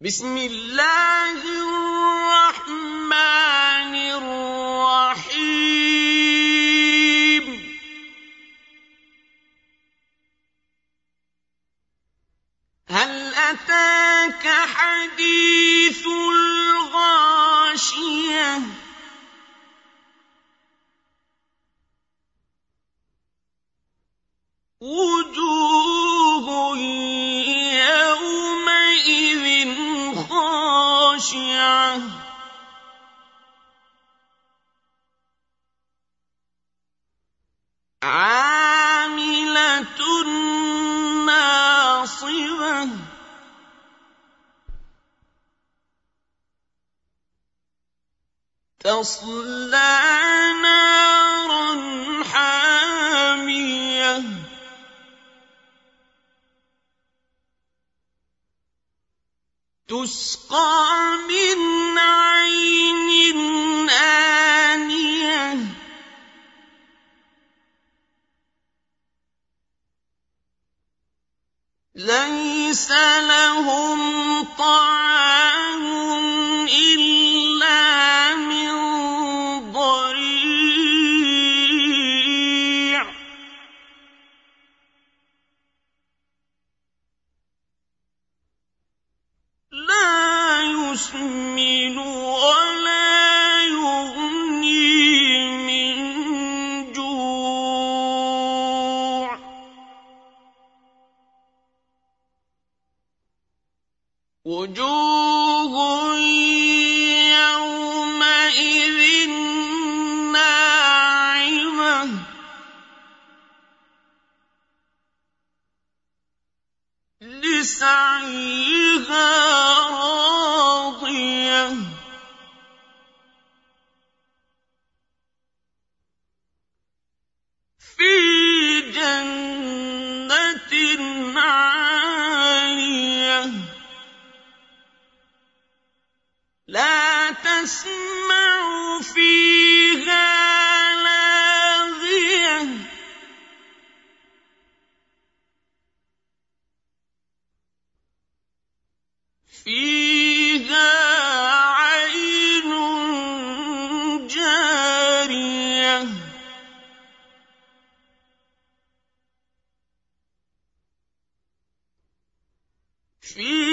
بسم الله الرحمن الرحيم. هل أتاك حديث الغاشية؟ خاشعه عامله ناصبه. تصلى نارا تسقى من عين آنية. ليس لهم طعام إلا وجوه يومئذ ناعمة. لسعيها راضية. في جنة لا تسمع فيها لاغية. فيها عين جارية. فيها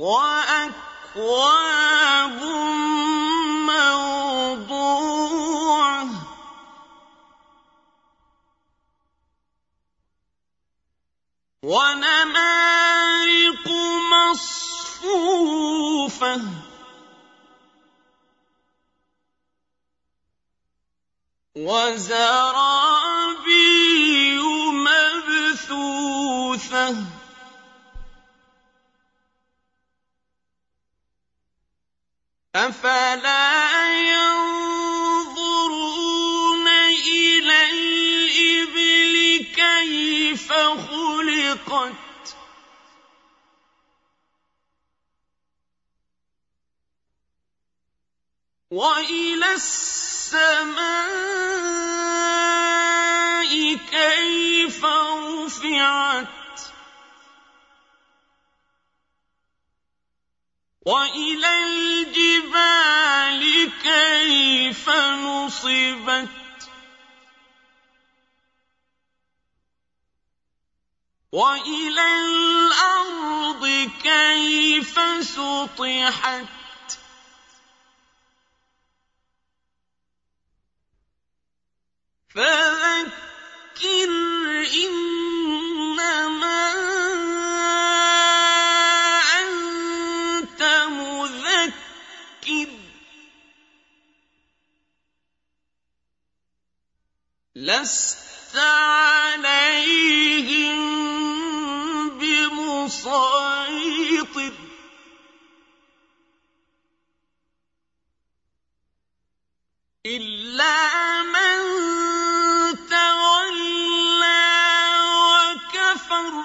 وأكواب موضوعة. ونمارق مصفوفة. وزرابي مبثوثة. أفلا ينظرون إلى الإبل كيف خلقت؟ وإلى السماء كيف رفعت؟ وإلى الجبال كيف نصبت؟ وإلى الأرض كيف سطحت؟ لست عليهم بمسيطر. إلا من تولى وكفر